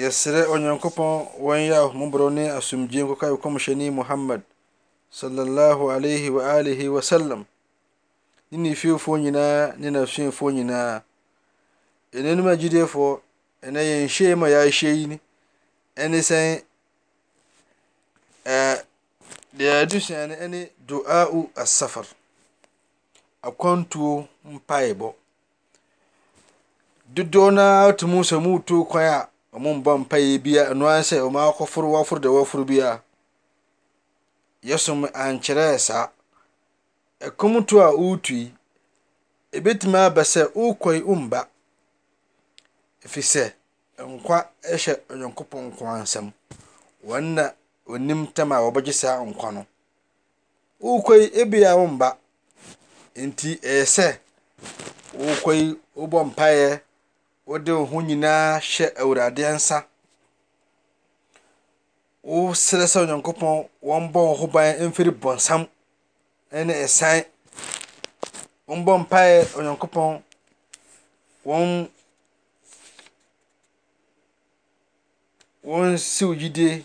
Yɛsrɛ Onyankopɔn wɔn yɛ ahomɔborɔ ne asomdwie nkɔka Ɛkɔmhyɛni Muhammad sallallahu alaihi wa alihi wa sallam ne ne fiefoɔ nyinaa ne n'asuafoɔ nyinaa. Ɛnanom agyidiefoɔ, ɛnɛ yɛn hyɛi ma yɛahyɛ yi ni ɛne sɛn ɛɛ deɛ ɛdi sua no ɛne du'a'u asafar akwantuo mpaebɔ. Dodoɔ no ara to mu sɛ wɔretu kwan a, wɔmmɔ mpaeɛ biara. Ɛno ara ne sɛ wɔakɔforo wɔaforo deɛ wɔaforo biara. Yesom ankyerɛɛ saa. Ɛkɔmtuo a woretu yi, ɛbɛtumi aba sɛ worekɔ yi woremma. Ɛfiri sɛ, nkwa hyɛ Onyankopɔn nko ara nsam. Wɔn na wɔnim tam a wɔbɛgye saa nkwa no. Worekɔ yi, ebia woremma. Enti ɛyɛ sɛ worekɔ yi, wobɔ mpaeɛ, wode wo ho nyinaa hyɛ Awurade nsa. Wosrɛ sɛ Onyankopɔn wɔmmɔ wo ho ban mfiri bɔnsam ne ɛsan. Wommɔ mpaeɛ Onyankopɔn wɔn wɔnsi wo gyidie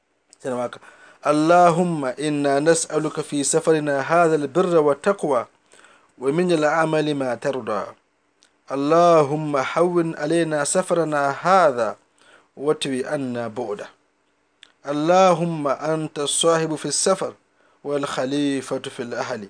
اللهم إنا نسألك في سفرنا هذا البر والتقوى ومن العمل ما ترضى اللهم حون علينا سفرنا هذا واتوي أنا بعده اللهم أنت الصاحب في السفر والخليفة في الأهل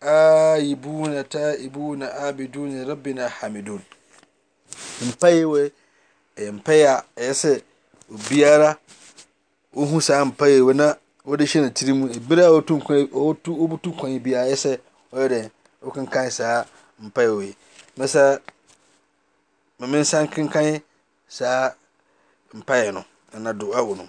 Aaibuuna taaibuuna aabiduun li rabbina haamiduun. Mpaeɛ wei ɛyɛ mpaeɛ a ɛyɛ sɛ obiara wohu saa mpaeɛ wei na wode hyɛ ne tiri mu ebere a wotu nkwan wotu wobutu kwan biara ɛyɛ sɛ ɔyɛ dɛ wokenkan saa mpaeɛ wei. Mɛsa ma me nsa nkenkan saa mpaeɛ no na do awo no.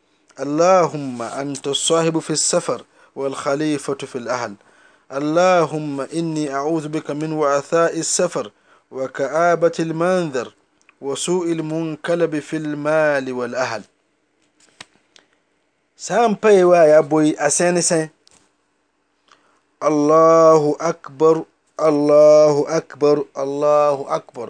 اللهم أنت الصاحب في السفر والخليفة في الأهل اللهم إني أعوذ بك من وعثاء السفر وكآبة المنذر وسوء المنكلب في المال والأهل سامبي ويا بوي اسنسن الله أكبر allahu akbar allahu akbar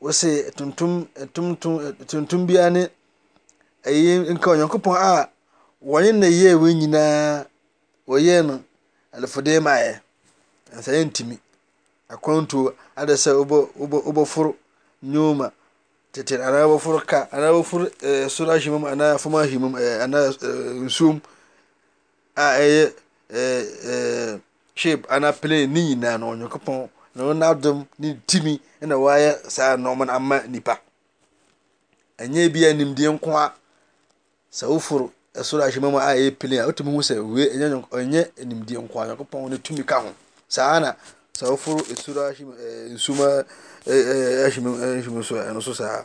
Wose tuntum tuntum tuntum biara ne ɛyi nka Onyankopɔn a wɔne na ɛyɛɛ wei nyinaa wɔyɛɛ no adefode maeɛ nsa yɛntumi akwantuo adɛ sɛ wobɔ wobɔ wobɔforo nneɛma tete anaa wobɔforo ka anaa wobɔforo ɛɛ soro ahwimam anaa fam ahwimam ɛɛ anaa ɛɛ nsuom a ɛyɛ ɛɛ ɛɛ shape anaa plane ne nyinaa no onyankopɔn na ɔno n'adom ne tumi na wayɛ saa nneɛma no ama nipa ɛnyɛ ebi a nimdeɛ nko a sɛ woforo ɛsoro ahwɛma mu a ɛyɛ plane a wotumi hu sɛ wei ɛnyɛ nyɔnko ɛnyɛ nimdeɛ nko a onyankopɔn ne tumi ka ho saa na sɛ woforo esoro ahwɛma ɛɛ nsuo mu ɛɛ ɛɛ ahwɛma mu ɛɛ ahwɛma mu nso ɛno nso saa.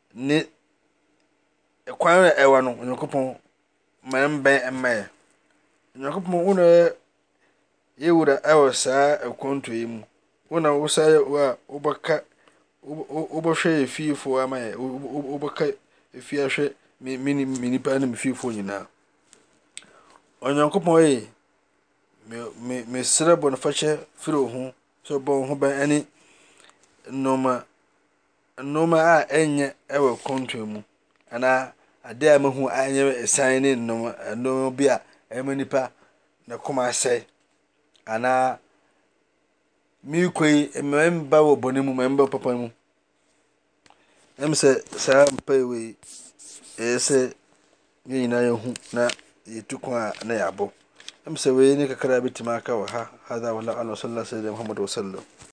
ne kwan a ɛwɔ no Onyankopɔn ma ɛmbɛn mma yɛ. Onyankopɔn wo na yɛ yɛ wura ɛwɔ saa akwantuo yi mu. Wo na wo saa yɛ wo a wobɛka wobɛhwɛ yɛ fiefoɔ ama yɛ wobɛka efie ahwɛ me me me nipa ne me fiefoɔ nyinaa. Onyankopɔn ee me me mesrɛ bɔnefakyɛ firi wo ho sɛ bɔ wo ho ban ɛne nnoɔma Nnoɔma a ɛnyɛ wɔ kɔntɔn mu anaa adeɛ a mahu a ɛnyɛ ɛsan ne nnoɔma nnoɔma bi a ɛma nipa ne kɔn asɛe anaa merekɔ yi mɛmba wɔ bɔne mu mɛmba wɔ papa mu ɛm sɛ saa mpae wei ɛyɛ sɛ yɛn nyinaa yɛhu na yɛtu kwan a na yɛabɔ ɛm sɛ wei ne kakra a bɛtumi aka wɔ ha hadha wala ala sallallahu alaihi wa sallam